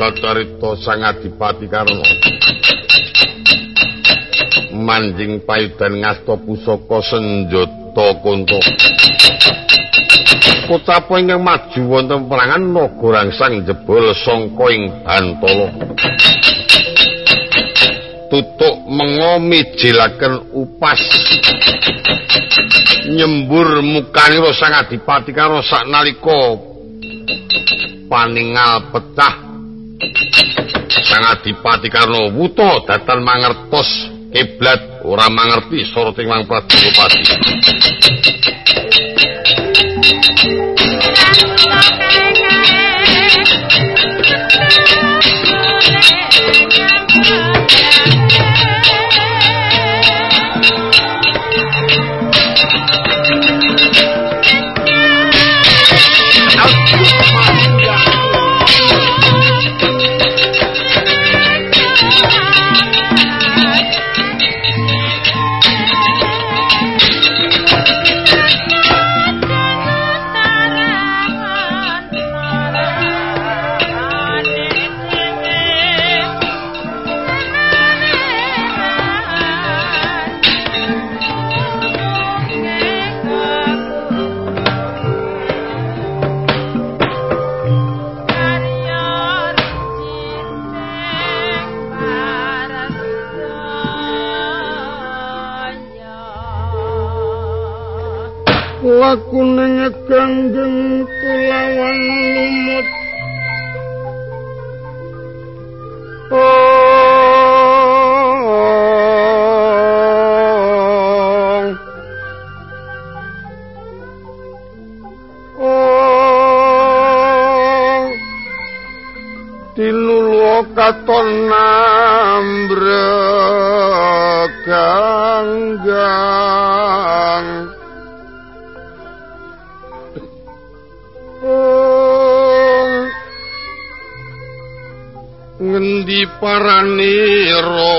Kacarita Sang Adipati Karna. Manjing payudan ngasta pusaka senjata kunto Kocapa ingkang maju wonten perangan naga sang jebol sangka ing Bantala? Tutuk mengomi jilaken upas. Nyembur mukanira sang adipati karo saknalika paningal pecah. Sang adipati karno wuto datan mangertos. Kiblat ora mangerti soroting mang pradipati Tinulu katon nambregang ngendi paranira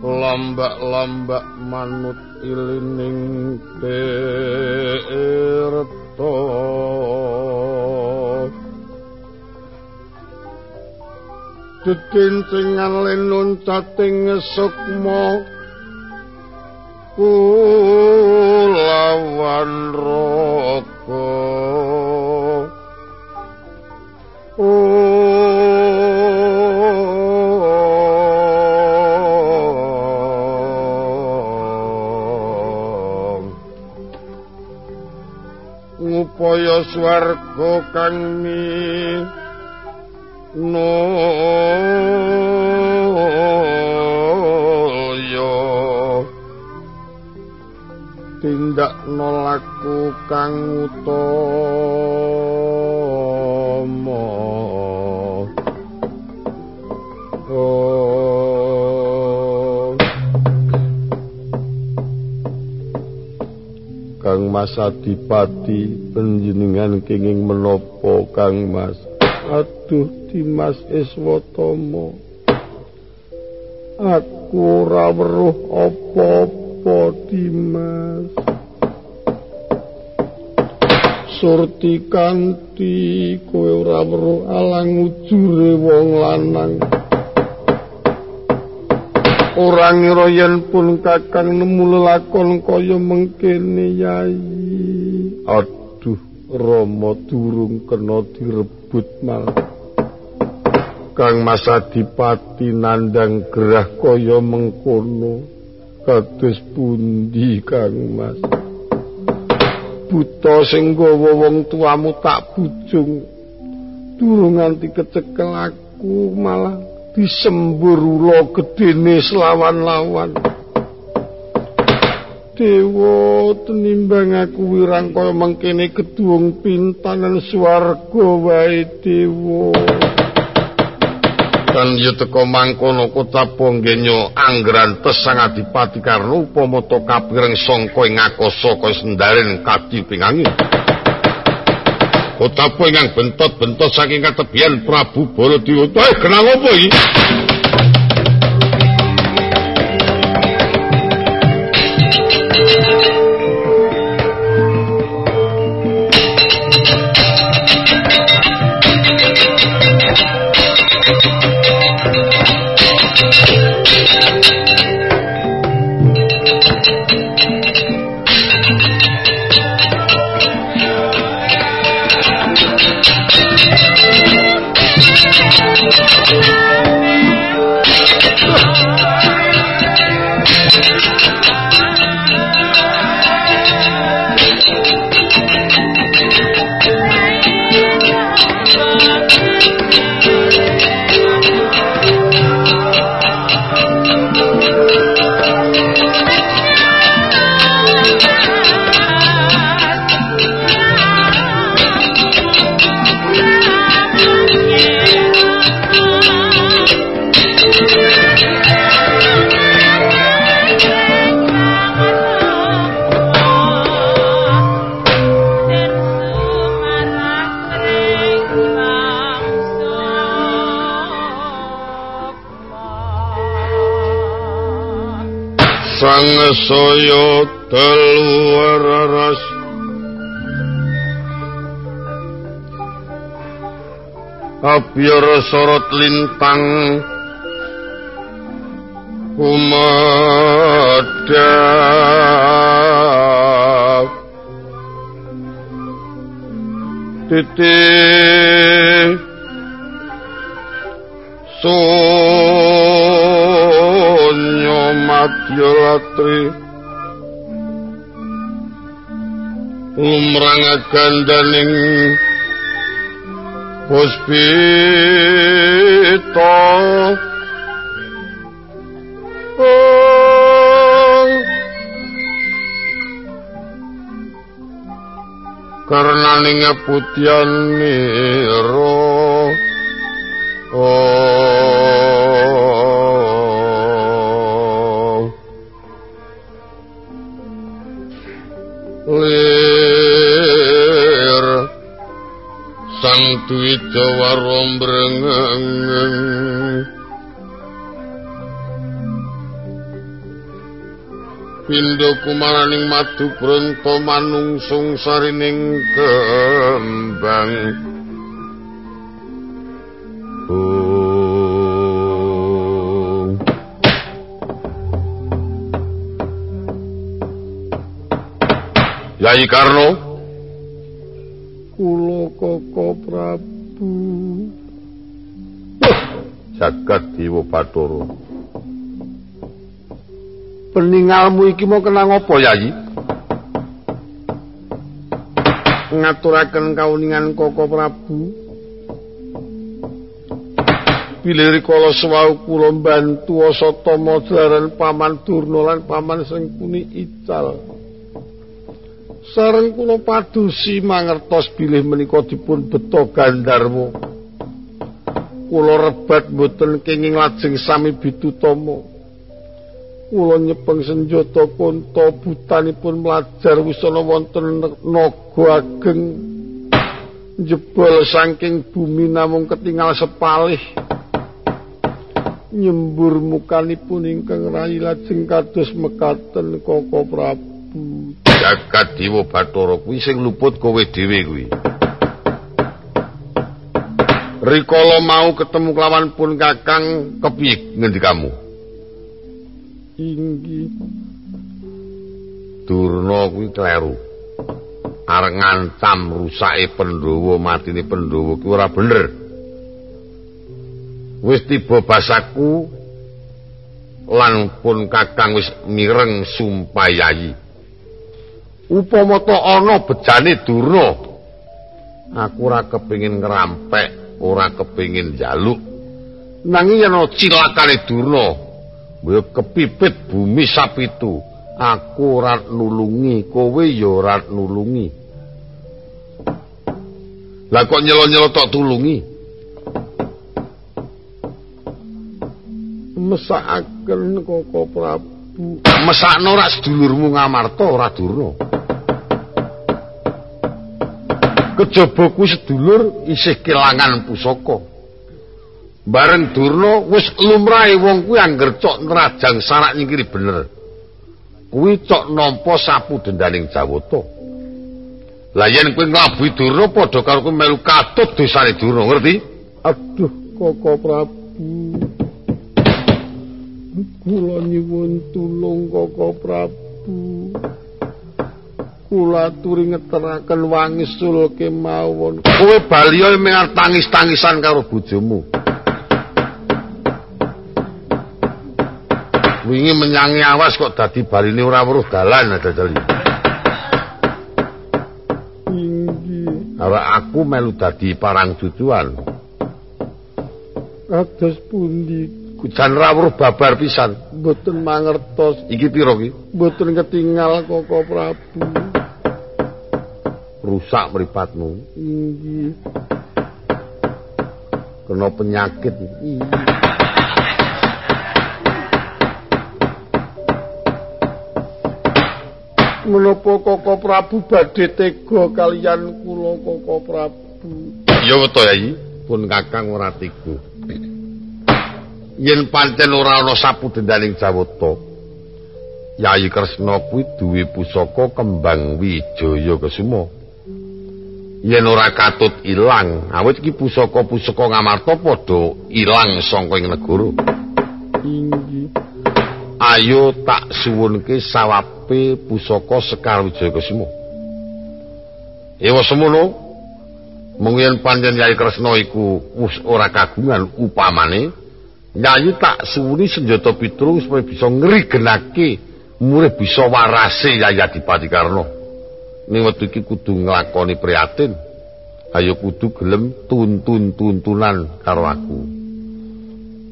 lambak-lambak manut ilining tirta Dedencengan lenun cating sukma. Kulawan raka ngupaya swarga kang mi no tindak nolaku kang utama oh. Kang Mas Adipati panjenengan kenging menapa Kang Mas? Aduh Dimas Iswatama. Aku ora weruh apa-apa Dimas. Surti kanthi kowe ora weruh alang ujure wong lanang. Ora ngira yen pun kakang nemu lelakon kaya mengkene yai. Aduh Rama durung kena direbut malah Kang Mas Adipati nandang gerah kaya mengkono kados pundi Kang Mas? Buta sing gawa wong tuamu tak bujung durung nganti kecekel aku malah disembur ula gedene selawan-lawan Dewa tenimbang aku wirang kaya mengkene gedung pintanan swarga wae Dewa. Kan teko mangkono kota ponggenyo anggran tesang adipati karno upama to kapireng sangka ing akasa kaya sendaren kadi pingangi. Kota po ingang bentot-bentot saking katebian Prabu Baladewa. Eh kenal apa iki saya keluar ras Abiar sorot lintang. Umadak titik madya latri umrang gandaning puspita. Karena ninga putian niro kumaraning madu bronto manungsung sarining kembang. Yai Karno. Kulo Koko Prabu. Jagat dewa bathara peningalmu iki mau kena ngopo yayi? Ngaturaken kauningan koko prabu. Pilih kala suwau kula bantu asatama daran paman lan paman sengkuni ical. Sareng kula padusi mangertos bilih menika dipun beto gandarmu kula rebat mboten kenging lajeng sami bitutama kula nyepeng senjata kunta butanipun mlajar wisana wonten naga ageng jebol saking bumi namung ketingal sepalih. Nyembur mukanipun ingkang rayi lajeng kados mekaten koko prabu. Jagat dewa bathara kuwi sing luput kowe dhewe kuwi. Rikala mau ketemu kelawan pun kakang kepiye ngendikamu? Inggih. Durna kuwi kleru. Arep ngancam rusake Pandhawa, matine Pandhawa kuwi ora bener. Wis tiba basaku lan pun kakang wis mireng sumpayayi. Upama ta ana bejane Durna, aku ora kepengin ngrampek ora kepingin jaluk nanging yen cilakane durna mbok kepipit bumi sapitu. Aku ora nulungi kowe ya ora nulungi. Lah kok nyelo-nyelo tok tulungi? Mesakaken koko prabu. Mesakno ora sedulurmu ngamarta ora durna. Kejaba kuwi sedulur isih kelangan pusaka. Bareng Durna wis lumrahe wong kuwi angger cok nrajang sarak nyingkiri bener. Kuwi cok nampa sapu dendaning Jawata. Lah yen kuwi nglabuhi Durna padha karo kuwi melu katut dosane Durna, ngerti? Aduh, Koko Prabu. kula nyuwun tulung Koko Prabu. Kula aturi ngeteraken wangisul kemawon. Kowe baliyo mengar tangis-tangisan karo bojomu. Wingi menyangi awas kok dadi baline ora weruh dalan dadali. Inggih. Awak aku melu dadi parang duduan. Kados pundi Kujan ra weruh babar pisan. boten mangertos, Iki pira ki? boten ketingal Koko Prabu. Rusak mripatmu. Inggih. Kena penyakit. Menapa Koko Prabu badhe tega kalian kula Koko Prabu? Ya weto Yayi, pun Kakang ora tega. Yen pancen ora ana sapudendaning Jawata, Yayi Kresna kuwi duwe pusaka kembang wijaya kesuma. Yen ora katut ilang, awit iki pusaka-pusaka ngamarta padha ilang saka ing negara. Inggih. Ayo tak suwunke sawape pusaka Sekar Wijaya Kesuma. Ewa semono, mung yen pancen Yayi Kresna iku wis ora kagungan upamane, Yayi tak suwuni senjata pitrung supaya bisa ngrigenake murih bisa warase Yayi Adipati Karna. Ning wektu iki kudu nglakoni prihatin. Ayo kudu gelem tuntun-tuntunan karo aku.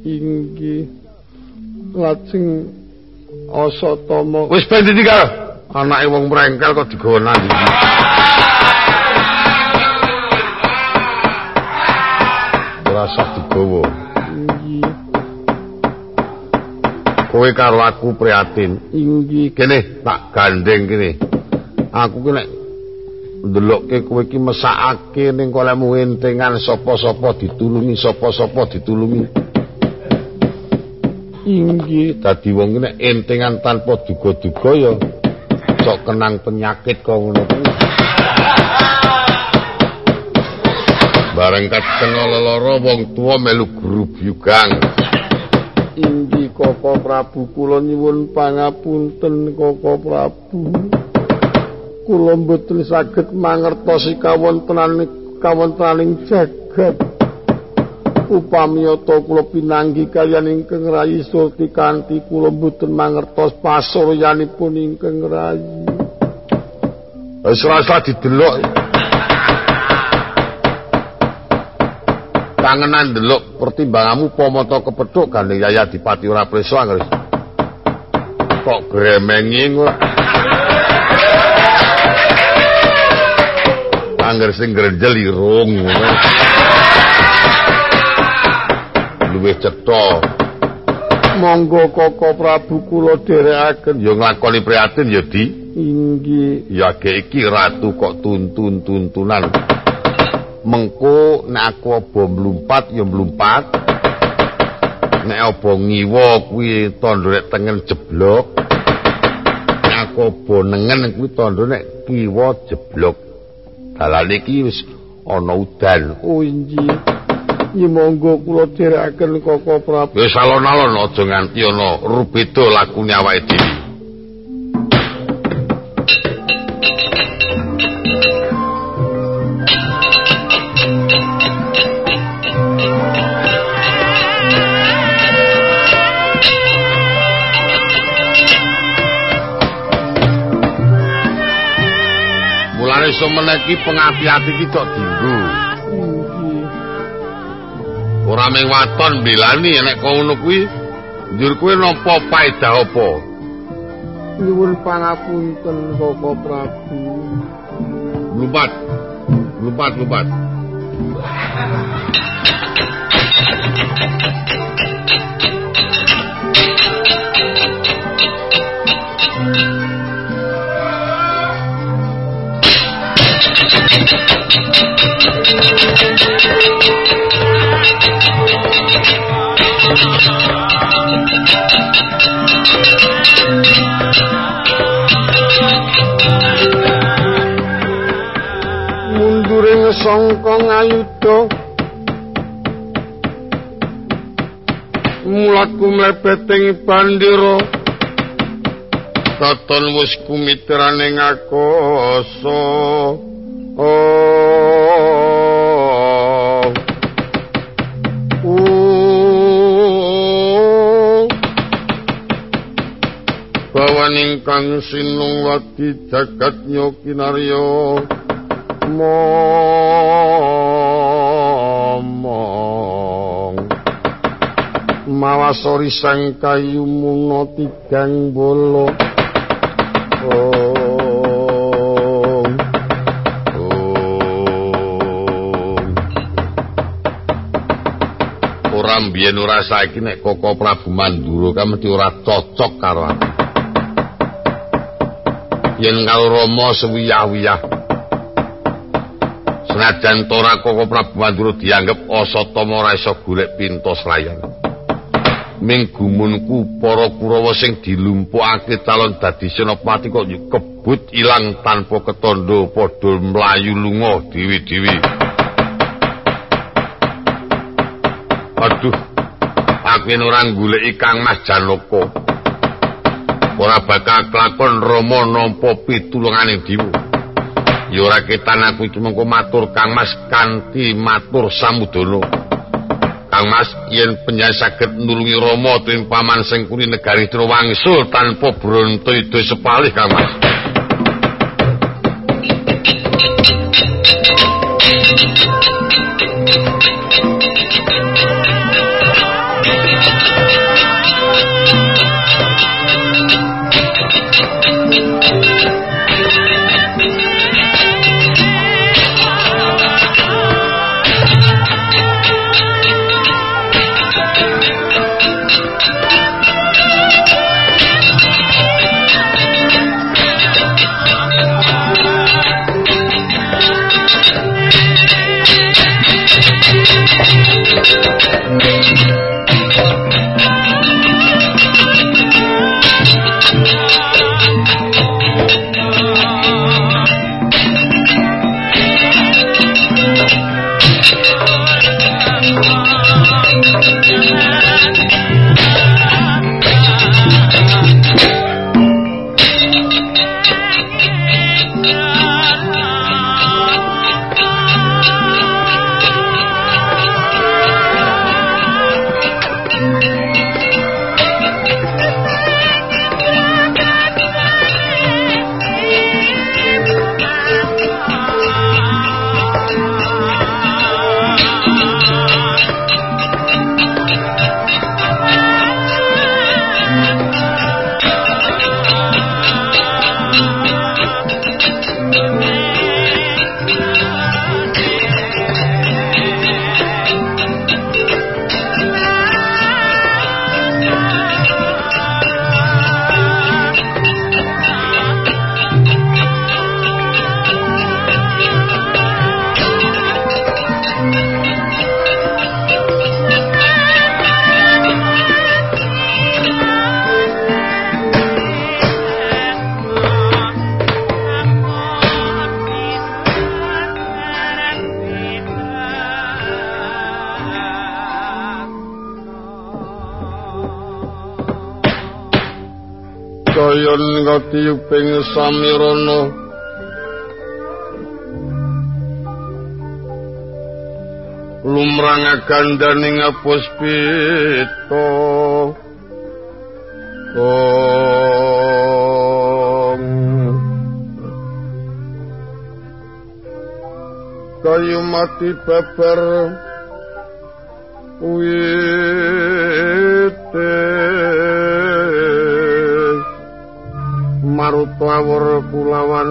Inggih. Lajeng Asatama Wis ben ditinggal. Anake wong mrengkel kok digawa nang ndi. Ora usah digawa. Kowe karo aku prihatin. Inggih. Kene tak gandeng kene. Aku ki nek ndelokke kowe iki mesakake ning kolemu entengan sapa-sapa ditulungi, sapa-sapa ditulungi. Inggih. Dadi wong nek entengan tanpa duga-duga ya sok kenang penyakit kok ngono kuwi. Bareng kena lelara wong tuwa melu grubyugang. Inggih Koko Prabu kula nyuwun pangapunten Koko Prabu. Kula mboten saged mangertosi kawontenan kawontenaning jagat. Upamiyata kula pinanggi kaliyan ingkang rayi sulti kanthi kula mboten mangertos pasuryanipun ingkang rayi. Wis rasa didelok. Kangenan delok pertimbanganmu pamata kepethuk gandeng Yaya Dipati ora preso anggere. Kok gremengi ngono. Angger sing grenjel irung ngono. Luwih cetha. Monggo Koko Prabu kula dherekaken. Ya nglakoni prihatin ya Di. Inggih. Ya ge iki ratu kok tuntun-tuntunan. Mengko nek aku aba mlumpat ya mlumpat. Nek aba ngiwa kuwi tandha nek tengen jeblok. Nek aku aba nengen kuwi tandha nek kiwa jeblok. Dalane iki wis ana udan. Oh inggih. Ya monggo kula dherekaken Koko Prabu. Wis alon-alon aja nganti ana rubeda lakune awake dhewe. Mulane semene iki pengati-ati iki kok dinggo. Ora mung waton mbelani nek kok ngono kuwi njur kowe nampa paedah apa? Nyuwun pangapunten Koko Prabu. Lumpat. Lumpat, lumpat. Sangka ngayuda. mulaku mlebeting bandira katon wis kumitrane ngakoso. Oh. Bawaning kang sinung wadi jagat nyokinarya momong mawasori sang kayu muna tigang bolo ora mbiyen ora saiki nek Koko Prabu Mandura ka mesti ora cocok karo aku. Yen karo Rama sewiyah-wiyah. Senajan tora Koko Prabu Mandura dianggep asatama ora iso golek pintos layan. Ming gumunku para Kurawa sing dilumpukake calon dadi senopati kok kebut ilang tanpa ketondo padha mlayu lunga dewi-dewi. Aduh. Aku ora goleki Kang Mas Janoko. Ora bakal kelakon Rama nampa pitulungane diwu. Ya ora ketan aku iki mengko matur Kang Mas kanthi matur samudana. Kang Mas yen penjaya saged nulungi Rama dening paman sing kuri negari Trowangsul tanpa bronto itu sepalih Kang Mas. Tiyuping samirana. Lumrang gandaning puspita kayu mati babar maruta kulawan.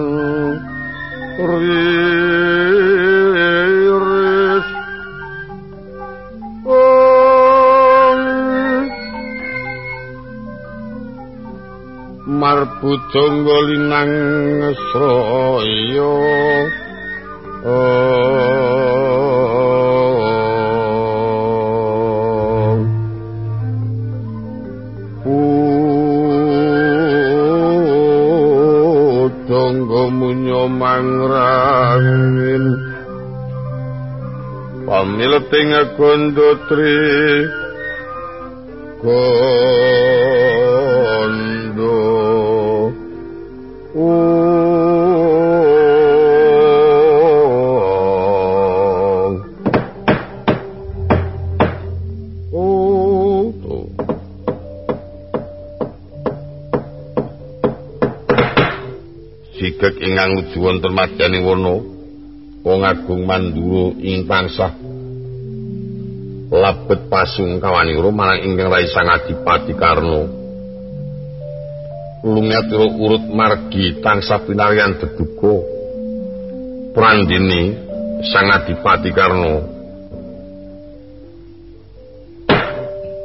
Riris marbut jonggolinang sraya mangrangin pamileting gondotri nuju wonten madyaning wana wong agung mandura ing pangsah. Labet pasungkawanira marang ingkang rai sang adipati karno lungatira urut margi tansah pinarian deduga prandini sang adipati karno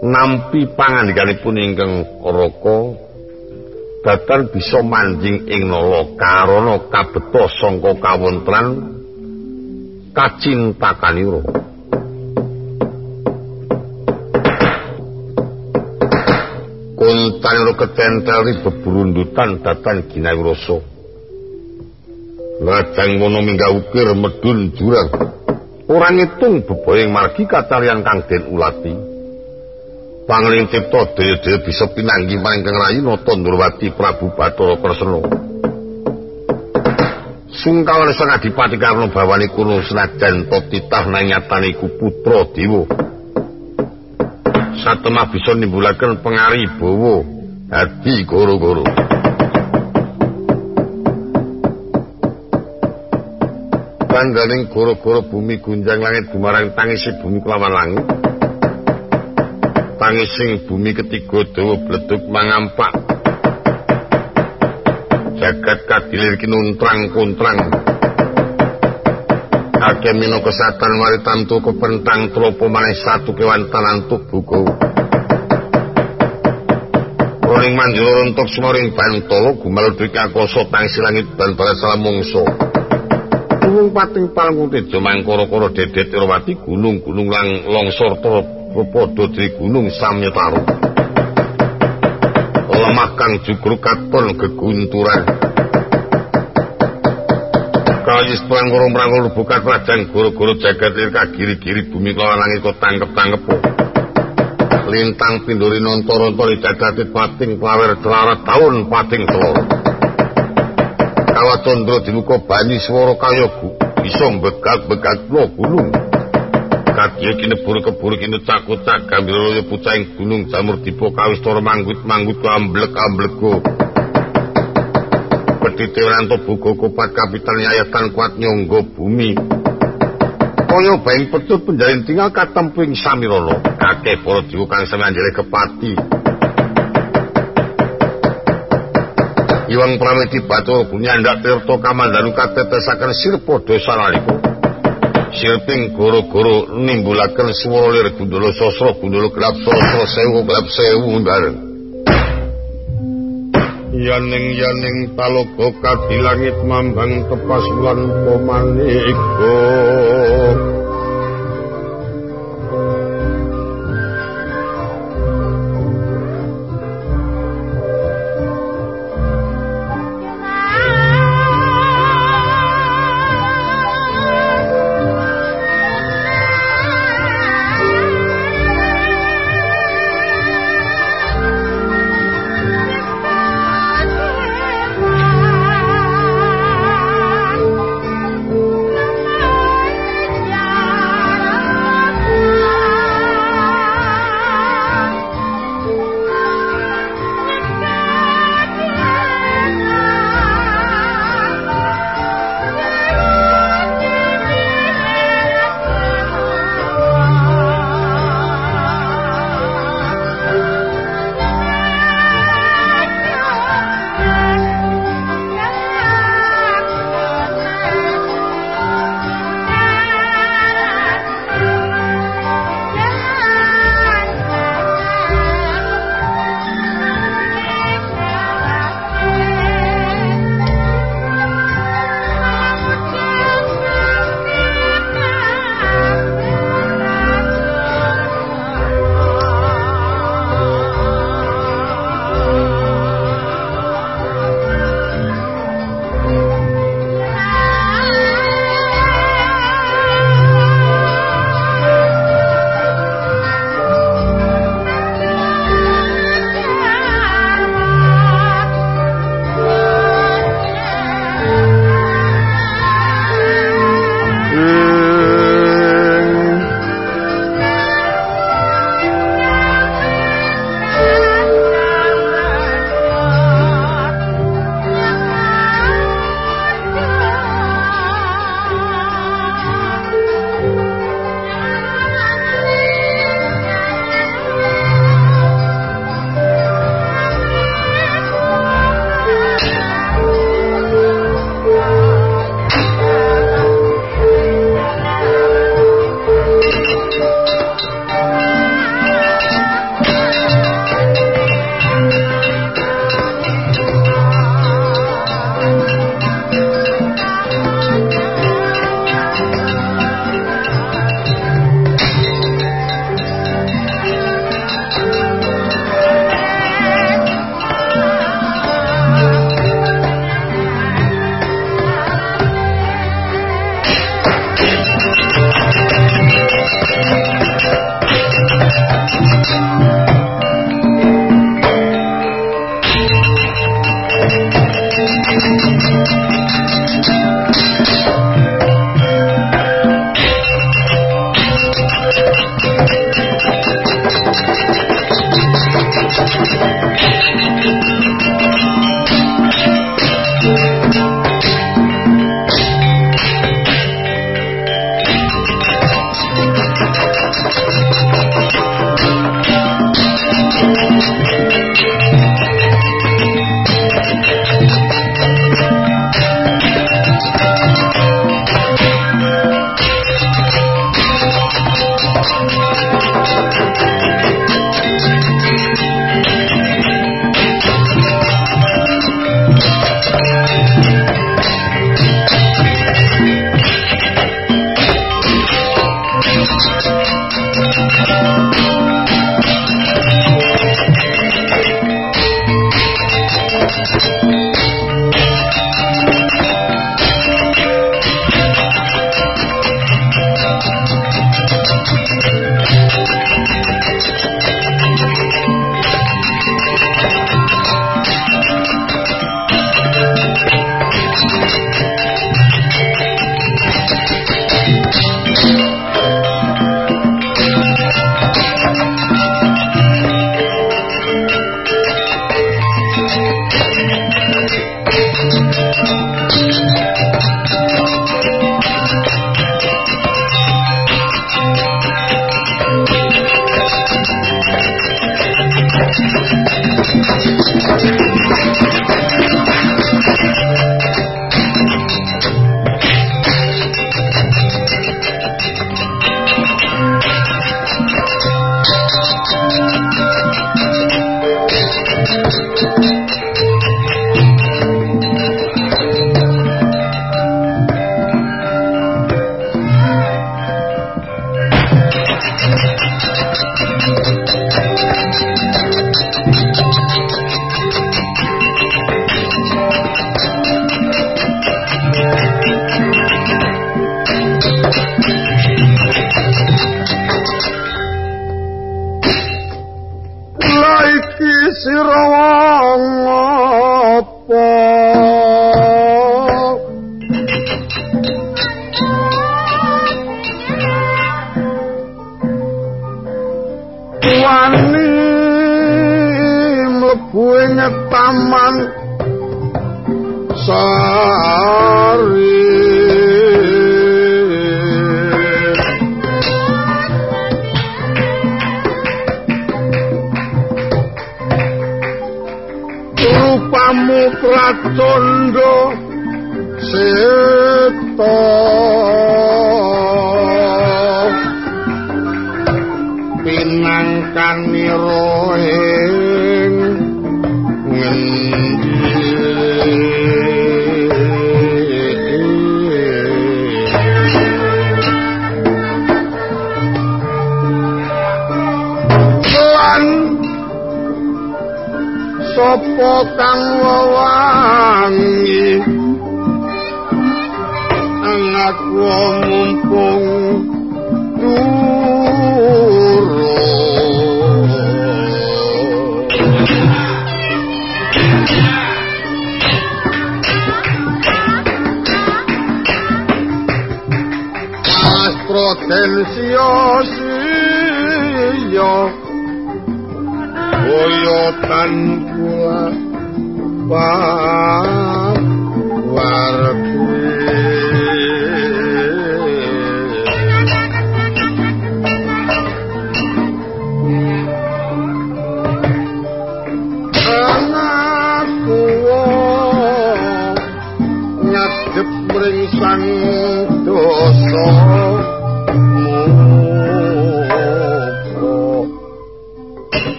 nampi pangandikanipun ingkang raka datan bisa manjing ing nala karana kabeto sangka kawontran kacintakanira kuntanira ketenteli bebrundutan datan ginawirasa lajeng ngono minggah ukir medun jurang. Ora ngitung beboyeng margi katalian kang den ulati Pangling cipta daya-daya bisa pinanggi mangkang rayi nata Ndurwati Prabu Bathara Kresna. Sungkawan sang adipati karno bawani kuno senajan to titah nanyatan iku putra dewa. Satemah bisa nimbulaken pengari bawa hati goro-goro. Tangganing goro-goro bumi gunjang langit dumarang tangisi bumi kelawan langit. Pangising bumi ketiga dawa bleduk mangampak. Jagat kadilir kinuntrang kuntrang akeh mino kesatan mari tantu kepentang tropo maneh satu kewan tanan tubuhku Roning manjur untuk sumaring bantolo gumal duik akoso tangsi langit dan para salam mungso Gunung pating palung tejo mangkoro-koro dedet irwati gunung-gunung lang longsor torop padha di gunung Samyataru. Lemah kang jugruk katon gegunturan. Kayis prangkoro-prangkoro buka kerajaan guru-guru jagat kagiri-giri bumi kelawan langit kok tangkep-tangkep. Lintang pinduri nontor-nontor jagatit pating klawer celarat tahun pating telur. Kawatondro dimuka banyi swara kaya bisa begat-begat lo gunung. Kadya kinebur kebur kene cakutak pucahing gunung jamur dipo kawis tor manggut manggut amblek amblego petite ranto buku kupat kapital nyayatan kuat nyonggo bumi. Kaya baing petut penjalin tinggal katemping samirono kakek para diwu kang semanjere kepati. Iwang pramiti batu bunyandak tirto kamandanu katetesakan sirpo dosa laliko. Sirping guru-guru nimbulaken swara lir gundala sasra gundala gelap sasra sewu gelap sewu bareng. Yaning yaning talaga kadilangit mambang tepas lan pamanika. Thank. Wow.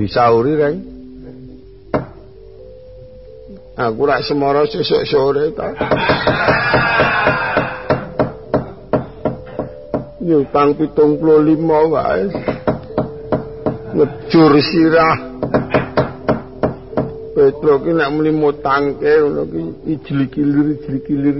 Disauri, Reng. Aku rak semara sesuk sore ta. Nyutang pitung puluh lima wae. Ngejur sirah. Petro ki nek muni mutangke ngono ki ijli kilir ijli kilir.